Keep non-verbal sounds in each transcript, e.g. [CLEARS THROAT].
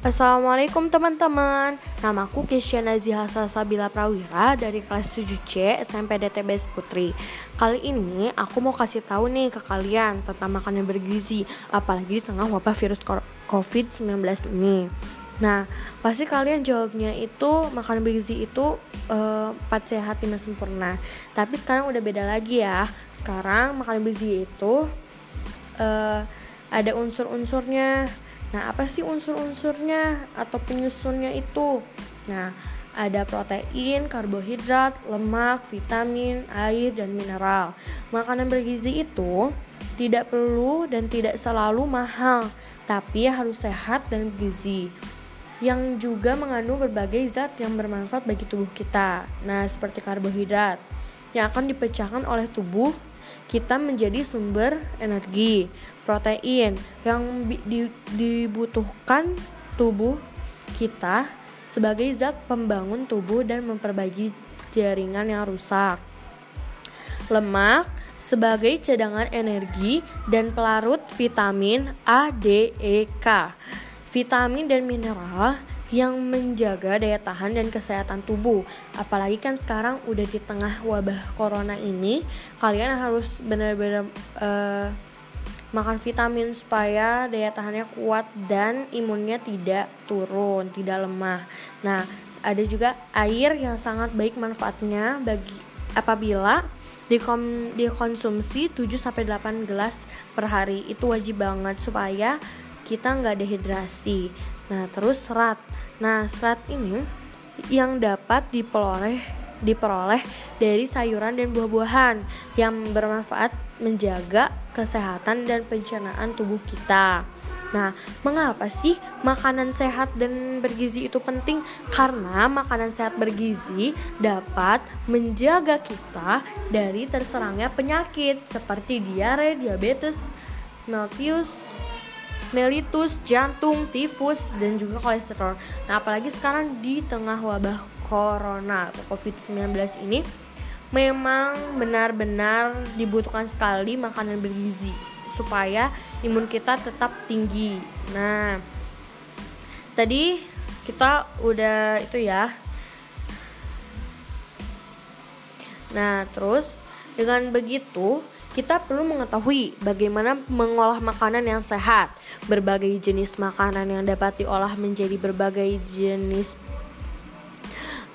Assalamualaikum teman-teman. Namaku Kesya Naziha Sabila Prawira dari kelas 7C SMP DTBS Putri. Kali ini aku mau kasih tahu nih ke kalian tentang makanan bergizi Apalagi di tengah wabah virus COVID-19 ini. Nah, pasti kalian jawabnya itu makanan bergizi itu uh, empat sehat lima sempurna. Tapi sekarang udah beda lagi ya. Sekarang makanan bergizi itu uh, ada unsur-unsurnya Nah, apa sih unsur-unsurnya atau penyusunnya itu? Nah, ada protein, karbohidrat, lemak, vitamin, air, dan mineral. Makanan bergizi itu tidak perlu dan tidak selalu mahal, tapi harus sehat dan bergizi yang juga mengandung berbagai zat yang bermanfaat bagi tubuh kita. Nah, seperti karbohidrat yang akan dipecahkan oleh tubuh kita menjadi sumber energi protein yang dibutuhkan tubuh kita sebagai zat pembangun tubuh dan memperbaiki jaringan yang rusak. Lemak sebagai cadangan energi dan pelarut vitamin A, D, E, K. Vitamin dan mineral yang menjaga daya tahan dan kesehatan tubuh. Apalagi kan sekarang udah di tengah wabah corona ini, kalian harus benar-benar uh, makan vitamin supaya daya tahannya kuat dan imunnya tidak turun, tidak lemah. Nah, ada juga air yang sangat baik manfaatnya bagi apabila dikonsumsi 7 sampai 8 gelas per hari. Itu wajib banget supaya kita nggak dehidrasi. Nah, terus serat. Nah, serat ini yang dapat diperoleh diperoleh dari sayuran dan buah-buahan yang bermanfaat menjaga kesehatan dan pencernaan tubuh kita. Nah, mengapa sih makanan sehat dan bergizi itu penting? Karena makanan sehat bergizi dapat menjaga kita dari terserangnya penyakit seperti diare, diabetes, mellitus, mellitus, jantung, tifus, dan juga kolesterol. Nah, apalagi sekarang di tengah wabah corona atau covid-19 ini memang benar-benar dibutuhkan sekali makanan bergizi supaya imun kita tetap tinggi. Nah, tadi kita udah itu ya. Nah, terus dengan begitu kita perlu mengetahui bagaimana mengolah makanan yang sehat. Berbagai jenis makanan yang dapat diolah menjadi berbagai jenis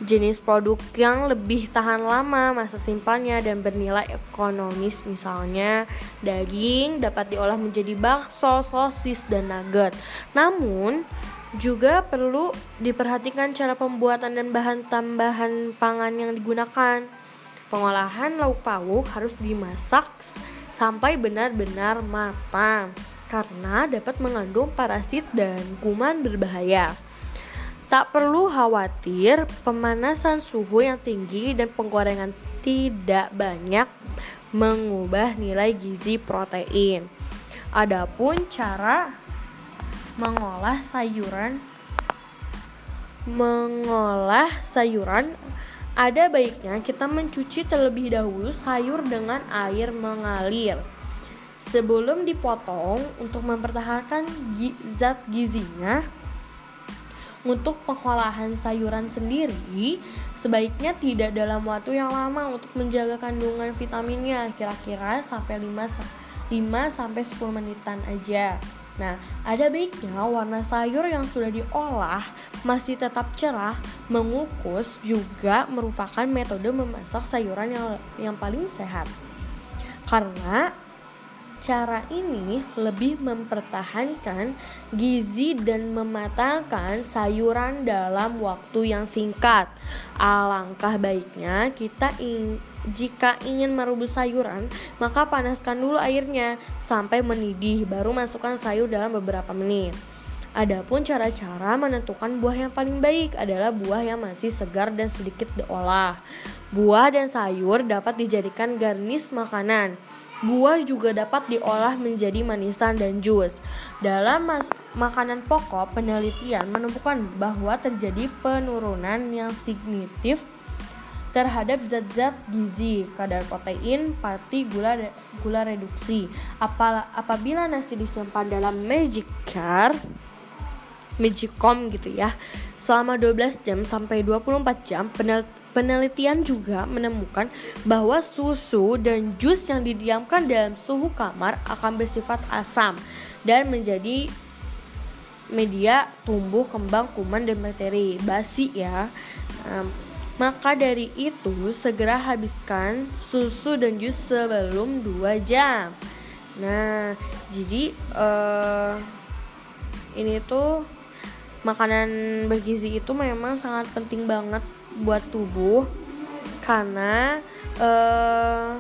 jenis produk yang lebih tahan lama masa simpannya dan bernilai ekonomis misalnya daging dapat diolah menjadi bakso, sosis, dan nugget. Namun juga perlu diperhatikan cara pembuatan dan bahan tambahan pangan yang digunakan. Pengolahan lauk pauk harus dimasak sampai benar-benar matang karena dapat mengandung parasit dan kuman berbahaya. Tak perlu khawatir, pemanasan suhu yang tinggi dan penggorengan tidak banyak mengubah nilai gizi protein. Adapun cara mengolah sayuran mengolah sayuran ada baiknya kita mencuci terlebih dahulu sayur dengan air mengalir sebelum dipotong untuk mempertahankan zat gizinya untuk pengolahan sayuran sendiri, sebaiknya tidak dalam waktu yang lama untuk menjaga kandungan vitaminnya, kira-kira sampai 5 5 sampai 10 menitan aja. Nah, ada baiknya warna sayur yang sudah diolah masih tetap cerah, mengukus juga merupakan metode memasak sayuran yang yang paling sehat. Karena Cara ini lebih mempertahankan gizi dan mematangkan sayuran dalam waktu yang singkat. Alangkah baiknya kita in, jika ingin merebus sayuran, maka panaskan dulu airnya sampai mendidih, baru masukkan sayur dalam beberapa menit. Adapun cara-cara menentukan buah yang paling baik adalah buah yang masih segar dan sedikit diolah. Buah dan sayur dapat dijadikan garnis makanan. Buah juga dapat diolah menjadi manisan dan jus. Dalam makanan pokok, penelitian menemukan bahwa terjadi penurunan yang signifikan terhadap zat-zat gizi, kadar protein, parti gula gula reduksi. Apabila nasi disimpan dalam magic jar Magicom gitu ya. Selama 12 jam sampai 24 jam, penelitian juga menemukan bahwa susu dan jus yang didiamkan dalam suhu kamar akan bersifat asam dan menjadi media tumbuh kembang kuman dan bakteri basi ya. Um, maka dari itu segera habiskan susu dan jus sebelum 2 jam. Nah, jadi uh, ini tuh makanan bergizi itu memang sangat penting banget buat tubuh karena uh,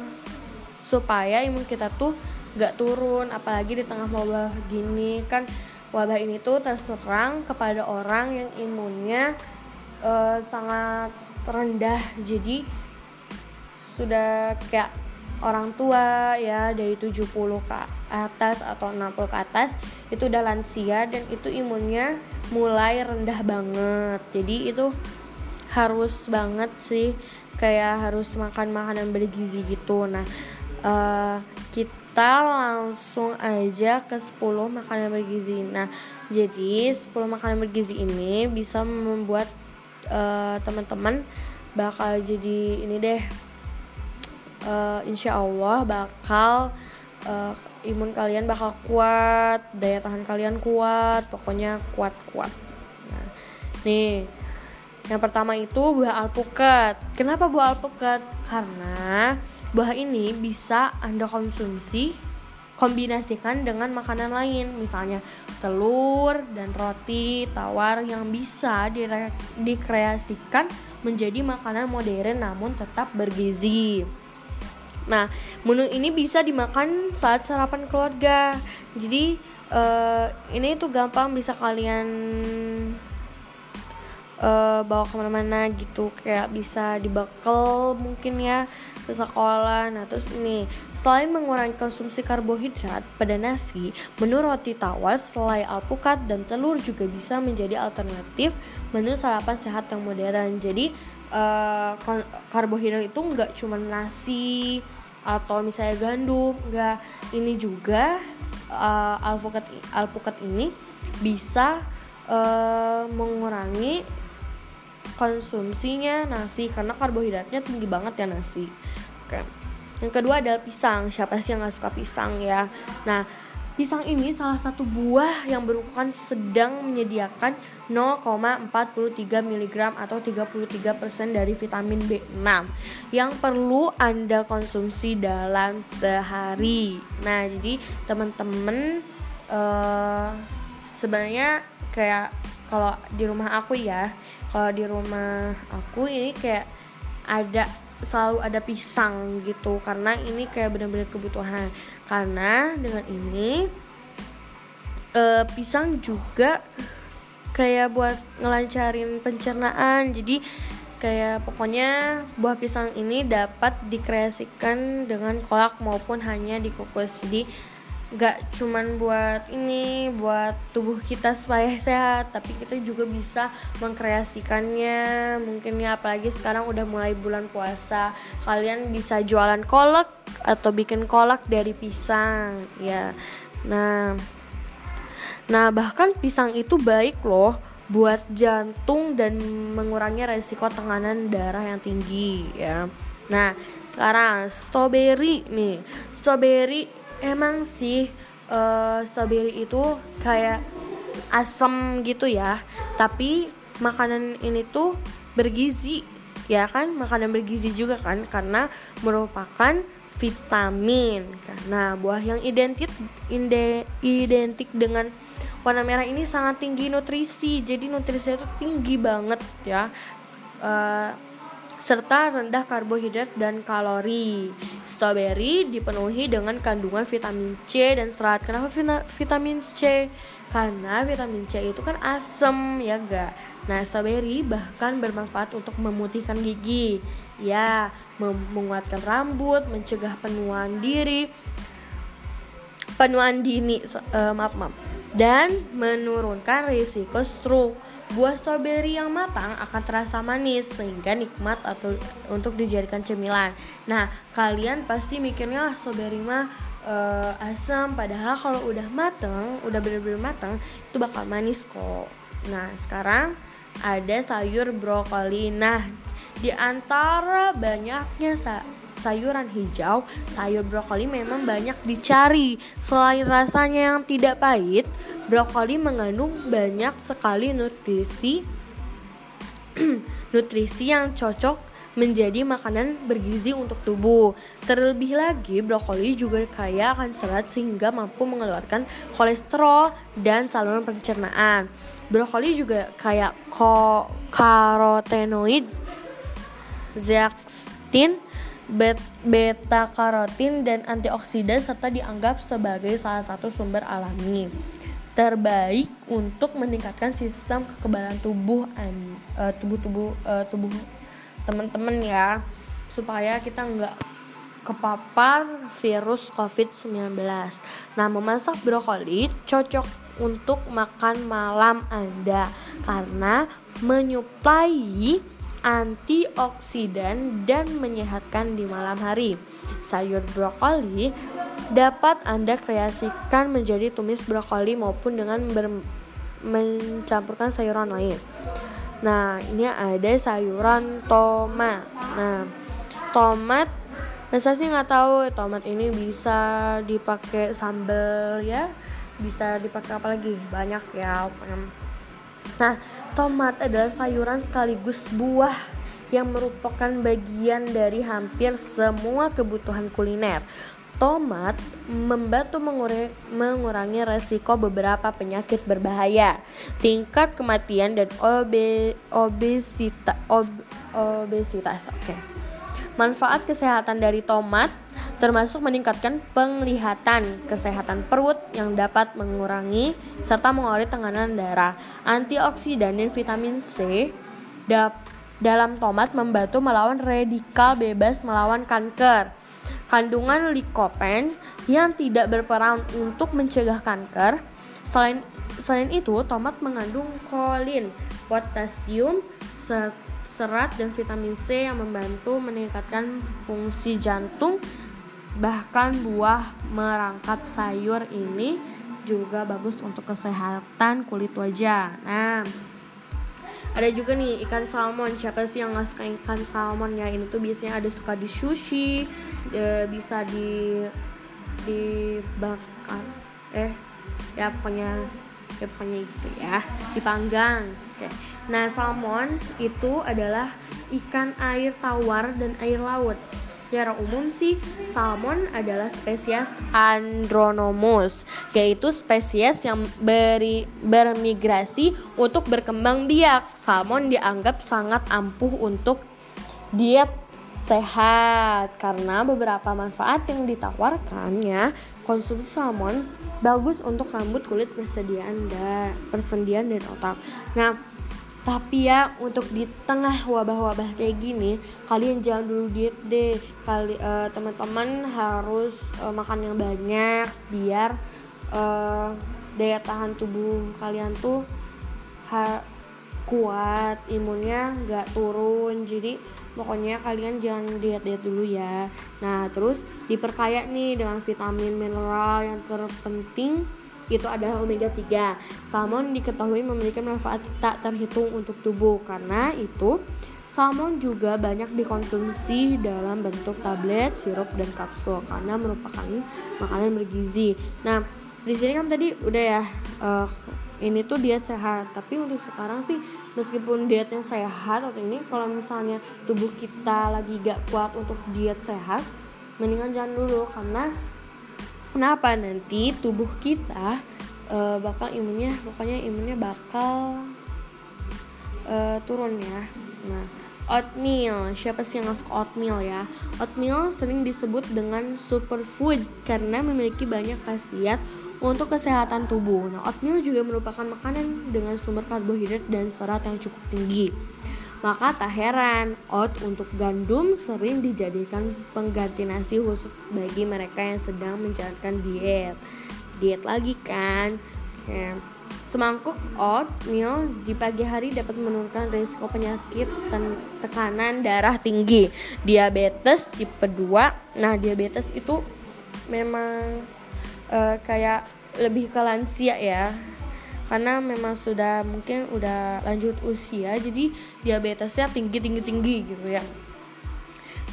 supaya imun kita tuh gak turun apalagi di tengah wabah gini. Kan wabah ini tuh terserang kepada orang yang imunnya uh, sangat rendah. Jadi sudah kayak orang tua ya dari 70 ke atas atau 60 ke atas itu udah lansia dan itu imunnya mulai rendah banget. Jadi itu harus banget sih kayak harus makan makanan bergizi gitu. Nah uh, kita langsung aja ke 10 makanan bergizi. Nah jadi 10 makanan bergizi ini bisa membuat uh, teman-teman bakal jadi ini deh uh, insya Allah bakal uh, imun kalian bakal kuat daya tahan kalian kuat pokoknya kuat-kuat. Nah nih yang pertama itu buah alpukat. Kenapa buah alpukat? Karena buah ini bisa anda konsumsi kombinasikan dengan makanan lain. Misalnya telur dan roti tawar yang bisa dikreasikan menjadi makanan modern namun tetap bergizi. Nah, menu ini bisa dimakan saat sarapan keluarga. Jadi uh, ini tuh gampang bisa kalian uh, bawa ke mana-mana gitu, kayak bisa dibekal mungkin ya ke sekolah. Nah, terus ini selain mengurangi konsumsi karbohidrat pada nasi, menu roti tawar, selai alpukat dan telur juga bisa menjadi alternatif menu sarapan sehat yang modern. Jadi uh, karbohidrat itu nggak cuma nasi atau misalnya gandum enggak ini juga uh, alpukat alpukat ini bisa uh, mengurangi konsumsinya nasi karena karbohidratnya tinggi banget ya nasi. Oke. Yang kedua adalah pisang. Siapa sih yang nggak suka pisang ya? Nah Pisang ini salah satu buah yang berukuran sedang menyediakan 0,43 mg atau 33% dari vitamin B6 yang perlu Anda konsumsi dalam sehari. Nah, jadi teman-teman uh, sebenarnya kayak kalau di rumah aku ya, kalau di rumah aku ini kayak ada selalu ada pisang gitu. Karena ini kayak benar-benar kebutuhan. Karena dengan ini uh, pisang juga kayak buat ngelancarin pencernaan. Jadi kayak pokoknya buah pisang ini dapat dikreasikan dengan kolak maupun hanya dikukus. Jadi gak cuman buat ini buat tubuh kita supaya sehat tapi kita juga bisa mengkreasikannya. Mungkin ya apalagi sekarang udah mulai bulan puasa kalian bisa jualan kolak atau bikin kolak dari pisang ya. Nah nah bahkan pisang itu baik loh buat jantung dan mengurangi resiko tekanan darah yang tinggi ya. Nah sekarang strawberry nih strawberry emang sih uh, strawberry itu kayak asam gitu ya. Tapi makanan ini tuh bergizi ya kan? Makanan bergizi juga kan karena merupakan vitamin. Karena buah yang identik inde, identik dengan warna merah ini sangat tinggi nutrisi. Jadi nutrisinya itu tinggi banget ya. Uh, serta rendah karbohidrat dan kalori. Strawberry dipenuhi dengan kandungan vitamin C dan serat. Kenapa vitamin C? Karena vitamin C itu kan asam ya gak? Nah, strawberry bahkan bermanfaat untuk memutihkan gigi. Ya, menguatkan rambut, mencegah penuaan diri, penuaan dini, uh, maaf maaf, dan menurunkan risiko stroke Buah stroberi yang matang akan terasa manis sehingga nikmat atau untuk dijadikan cemilan. Nah, kalian pasti mikirnya ah, stroberi mah uh, asam padahal kalau udah mateng, udah bener-bener mateng itu bakal manis kok. Nah, sekarang ada sayur brokoli. Nah, di antara banyaknya sa sayuran hijau, sayur brokoli memang banyak dicari. Selain rasanya yang tidak pahit, brokoli mengandung banyak sekali nutrisi [CLEARS THROAT] nutrisi yang cocok menjadi makanan bergizi untuk tubuh. Terlebih lagi, brokoli juga kaya akan serat sehingga mampu mengeluarkan kolesterol dan saluran pencernaan. Brokoli juga kaya karotenoid, beta karotin dan antioksidan serta dianggap sebagai salah satu sumber alami terbaik untuk meningkatkan sistem kekebalan tubuh uh, tubuh tubuh uh, tubuh teman-teman ya supaya kita nggak kepapar virus COVID-19. Nah, memasak brokoli cocok untuk makan malam Anda karena menyuplai antioksidan dan menyehatkan di malam hari. Sayur brokoli dapat Anda kreasikan menjadi tumis brokoli maupun dengan mencampurkan sayuran lain. Nah, ini ada sayuran tomat. Nah, tomat masa sih nggak tahu tomat ini bisa dipakai sambal ya, bisa dipakai apa lagi? Banyak ya. Nah, tomat adalah sayuran sekaligus buah yang merupakan bagian dari hampir semua kebutuhan kuliner. Tomat membantu mengurangi, resiko beberapa penyakit berbahaya, tingkat kematian dan obe, obesita, ob, obesitas. Oke. Okay. Manfaat kesehatan dari tomat termasuk meningkatkan penglihatan, kesehatan perut yang dapat mengurangi serta mengolah tekanan darah. Antioksidan dan vitamin C dalam tomat membantu melawan radikal bebas melawan kanker kandungan likopen yang tidak berperan untuk mencegah kanker. Selain selain itu, tomat mengandung kolin, potasium, serat dan vitamin C yang membantu meningkatkan fungsi jantung. Bahkan buah merangkap sayur ini juga bagus untuk kesehatan kulit wajah. Nah, ada juga nih ikan salmon siapa sih yang nggak suka ikan salmon ya ini tuh biasanya ada suka di sushi e, bisa di dibakar eh ya pokoknya ya pokoknya gitu ya dipanggang oke nah salmon itu adalah ikan air tawar dan air laut secara umum sih salmon adalah spesies Andronomus, yaitu spesies yang beri, bermigrasi untuk berkembang biak. Salmon dianggap sangat ampuh untuk diet sehat karena beberapa manfaat yang ditawarkannya konsumsi salmon bagus untuk rambut kulit persediaan dan persendian dan otak. Nah, tapi ya untuk di tengah wabah-wabah kayak gini kalian jangan dulu diet deh. Kali uh, teman-teman harus uh, makan yang banyak biar uh, daya tahan tubuh kalian tuh ha kuat imunnya nggak turun. Jadi pokoknya kalian jangan diet diet dulu ya. Nah terus diperkaya nih dengan vitamin mineral yang terpenting itu adalah omega 3. Salmon diketahui memiliki manfaat tak terhitung untuk tubuh karena itu salmon juga banyak dikonsumsi dalam bentuk tablet, sirup dan kapsul karena merupakan makanan bergizi. Nah, di sini kan tadi udah ya uh, ini tuh diet sehat tapi untuk sekarang sih meskipun dietnya sehat atau ini kalau misalnya tubuh kita lagi gak kuat untuk diet sehat mendingan jangan dulu karena Kenapa nanti tubuh kita uh, bakal imunnya pokoknya imunnya bakal uh, turun ya. Nah, oatmeal. Siapa sih yang masuk oatmeal ya? Oatmeal sering disebut dengan superfood karena memiliki banyak khasiat untuk kesehatan tubuh. Nah, oatmeal juga merupakan makanan dengan sumber karbohidrat dan serat yang cukup tinggi. Maka tak heran, oat untuk gandum sering dijadikan pengganti nasi khusus bagi mereka yang sedang menjalankan diet. Diet lagi kan? Oke. Semangkuk oatmeal di pagi hari dapat menurunkan risiko penyakit tekanan darah tinggi, diabetes tipe 2. Nah, diabetes itu memang uh, kayak lebih ke lansia ya karena memang sudah mungkin udah lanjut usia jadi diabetesnya tinggi tinggi tinggi gitu ya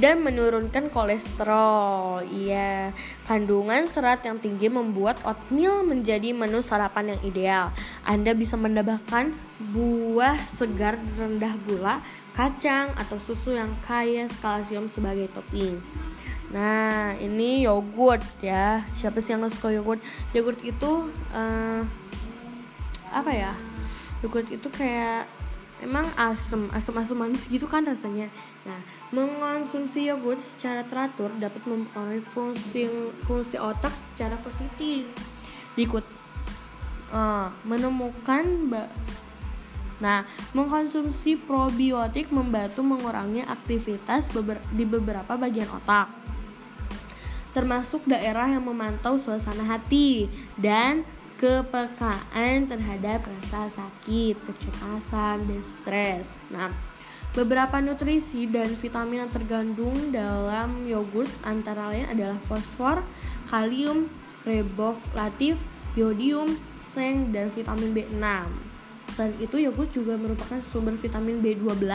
dan menurunkan kolesterol. Iya, kandungan serat yang tinggi membuat oatmeal menjadi menu sarapan yang ideal. Anda bisa menambahkan buah segar rendah gula, kacang atau susu yang kaya kalsium sebagai topping. Nah, ini yogurt ya. Siapa sih yang suka yogurt? Yogurt itu uh, apa ya? Yogurt itu kayak emang asem, asam-asam manis gitu kan rasanya. Nah, mengonsumsi yogurt secara teratur dapat mempengaruhi fungsi fungsi otak secara positif. Ikut uh, menemukan Nah, mengkonsumsi probiotik membantu mengurangi aktivitas beber di beberapa bagian otak. Termasuk daerah yang memantau suasana hati dan kepekaan terhadap rasa sakit, kecemasan, dan stres. Nah, beberapa nutrisi dan vitamin yang tergandung dalam yogurt antara lain adalah fosfor, kalium, riboflavin, yodium, seng, dan vitamin B6. Selain itu, yogurt juga merupakan sumber vitamin B12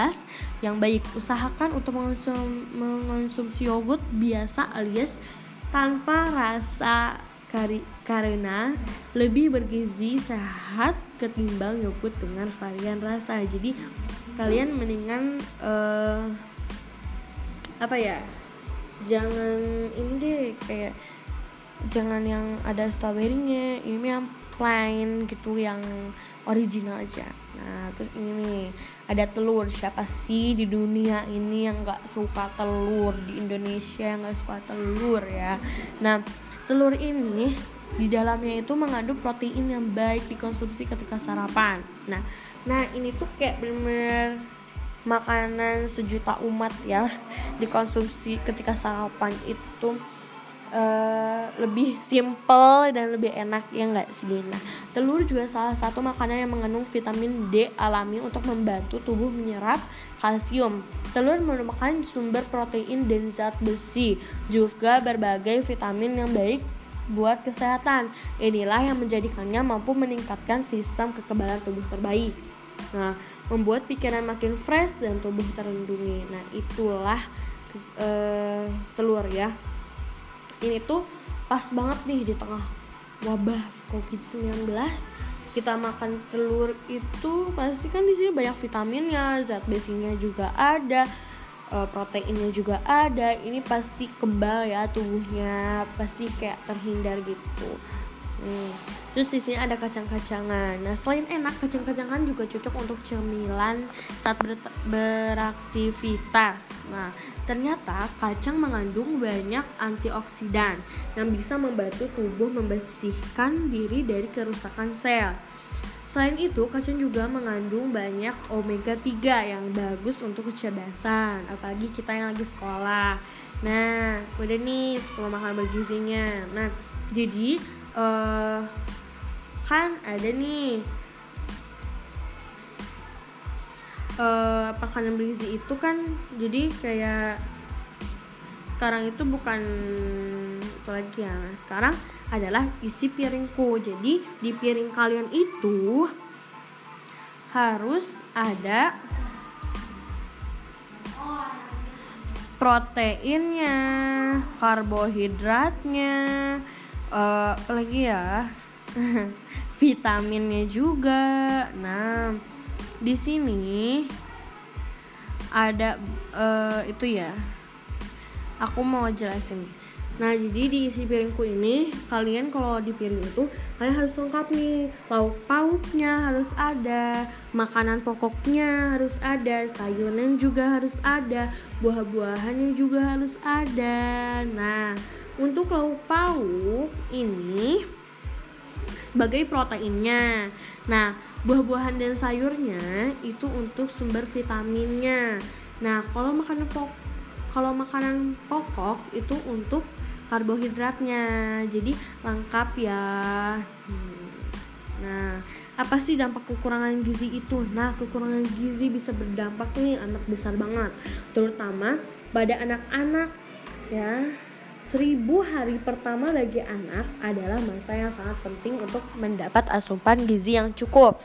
yang baik. Usahakan untuk mengonsum, mengonsumsi yogurt biasa alias tanpa rasa kari, karena lebih bergizi sehat ketimbang yogurt dengan varian rasa. Jadi kalian mendingan uh, apa ya jangan ini deh kayak jangan yang ada strawberrynya ini yang plain gitu yang original aja. Nah terus ini nih ada telur. Siapa sih di dunia ini yang nggak suka telur? Di Indonesia yang nggak suka telur ya. Nah Telur ini di dalamnya itu mengandung protein yang baik dikonsumsi ketika sarapan. Nah, nah ini tuh kayak bener-bener makanan sejuta umat ya dikonsumsi ketika sarapan itu uh, lebih simple dan lebih enak ya nggak sih Nah, telur juga salah satu makanan yang mengandung vitamin D alami untuk membantu tubuh menyerap kalsium. Telur merupakan sumber protein dan zat besi, juga berbagai vitamin yang baik buat kesehatan. Inilah yang menjadikannya mampu meningkatkan sistem kekebalan tubuh terbaik. Nah, membuat pikiran makin fresh dan tubuh terlindungi. Nah, itulah uh, telur ya. Ini tuh pas banget nih di tengah wabah COVID-19 kita makan telur itu pasti kan di sini banyak vitaminnya, zat besinya juga ada, e, proteinnya juga ada. Ini pasti kebal ya tubuhnya, pasti kayak terhindar gitu. Hmm. Terus di sini ada kacang-kacangan. Nah, selain enak, kacang-kacangan juga cocok untuk cemilan saat ber beraktivitas. Nah, ternyata kacang mengandung banyak antioksidan yang bisa membantu tubuh membersihkan diri dari kerusakan sel. Selain itu, kacang juga mengandung banyak omega 3 yang bagus untuk kecerdasan, apalagi kita yang lagi sekolah. Nah, udah nih sekolah makan bergizinya. Nah, jadi uh, kan ada nih. Uh, makanan bergizi itu kan jadi kayak sekarang itu bukan itu lagi ya sekarang adalah isi piringku. Jadi di piring kalian itu harus ada proteinnya karbohidratnya uh, lagi ya [LAUGHS] vitaminnya juga. Nah, di sini ada uh, itu ya. Aku mau jelasin. Nah, jadi di isi piringku ini, kalian kalau di piring itu kalian harus lengkap nih. Lauk pauknya harus ada, makanan pokoknya harus ada, sayuran juga harus ada, buah-buahannya juga harus ada. Nah, untuk lauk pauk ini sebagai proteinnya. Nah, buah-buahan dan sayurnya itu untuk sumber vitaminnya. Nah, kalau makanan pokok kalau makanan pokok itu untuk karbohidratnya. Jadi lengkap ya. Hmm. Nah, apa sih dampak kekurangan gizi itu? Nah, kekurangan gizi bisa berdampak nih anak besar banget, terutama pada anak-anak ya Seribu hari pertama bagi anak adalah masa yang sangat penting untuk mendapat asupan gizi yang cukup.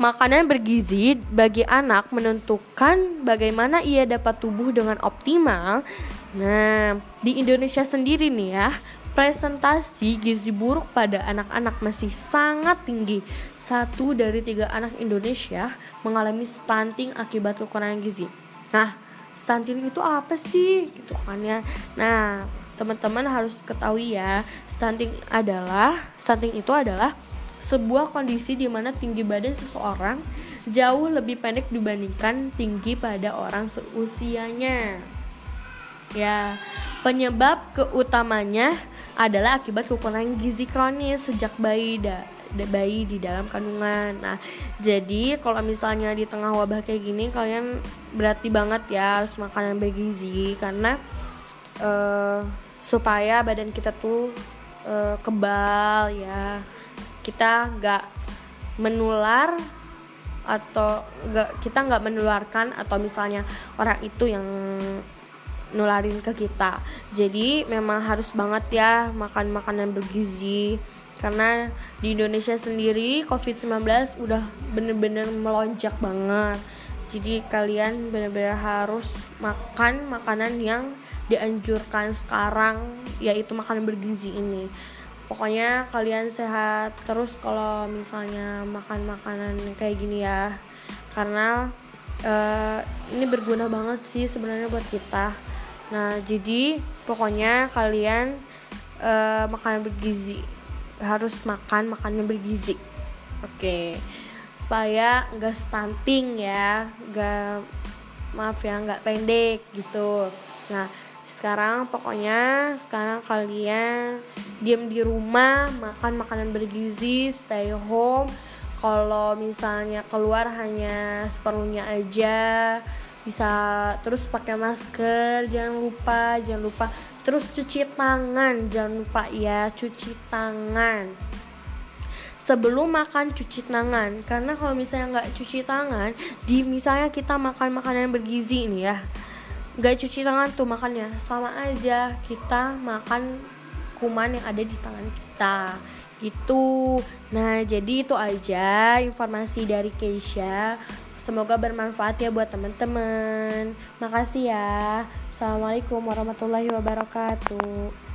Makanan bergizi bagi anak menentukan bagaimana ia dapat tubuh dengan optimal. Nah, di Indonesia sendiri nih ya, presentasi gizi buruk pada anak-anak masih sangat tinggi. Satu dari tiga anak Indonesia mengalami stunting akibat kekurangan gizi. Nah, stunting itu apa sih? Gitu kan ya. Nah, teman-teman harus ketahui ya stunting adalah stunting itu adalah sebuah kondisi di mana tinggi badan seseorang jauh lebih pendek dibandingkan tinggi pada orang seusianya. Ya, penyebab keutamanya adalah akibat kekurangan gizi kronis sejak bayi da, bayi di dalam kandungan. Nah, jadi kalau misalnya di tengah wabah kayak gini kalian berarti banget ya harus makanan bergizi karena uh, supaya badan kita tuh uh, kebal ya. Kita nggak menular atau nggak kita nggak menularkan atau misalnya orang itu yang nularin ke kita. Jadi memang harus banget ya makan makanan bergizi. Karena di Indonesia sendiri COVID-19 udah bener-bener melonjak banget jadi kalian benar-benar harus makan makanan yang dianjurkan sekarang yaitu makanan bergizi ini. Pokoknya kalian sehat terus kalau misalnya makan makanan kayak gini ya. Karena uh, ini berguna banget sih sebenarnya buat kita. Nah jadi pokoknya kalian uh, makanan bergizi harus makan makanan bergizi. Oke. okay supaya nggak stunting ya nggak maaf ya nggak pendek gitu. Nah sekarang pokoknya sekarang kalian diam di rumah makan makanan bergizi stay home. Kalau misalnya keluar hanya seperlunya aja bisa terus pakai masker jangan lupa jangan lupa terus cuci tangan. Jangan lupa ya cuci tangan sebelum makan cuci tangan. Karena kalau misalnya nggak cuci tangan di misalnya kita makan makanan bergizi ini ya. Nggak cuci tangan tuh makannya. Sama aja kita makan kuman yang ada di tangan kita. Gitu. Nah jadi itu aja informasi dari Keisha. Semoga bermanfaat ya buat teman-teman. Makasih ya. Assalamualaikum warahmatullahi wabarakatuh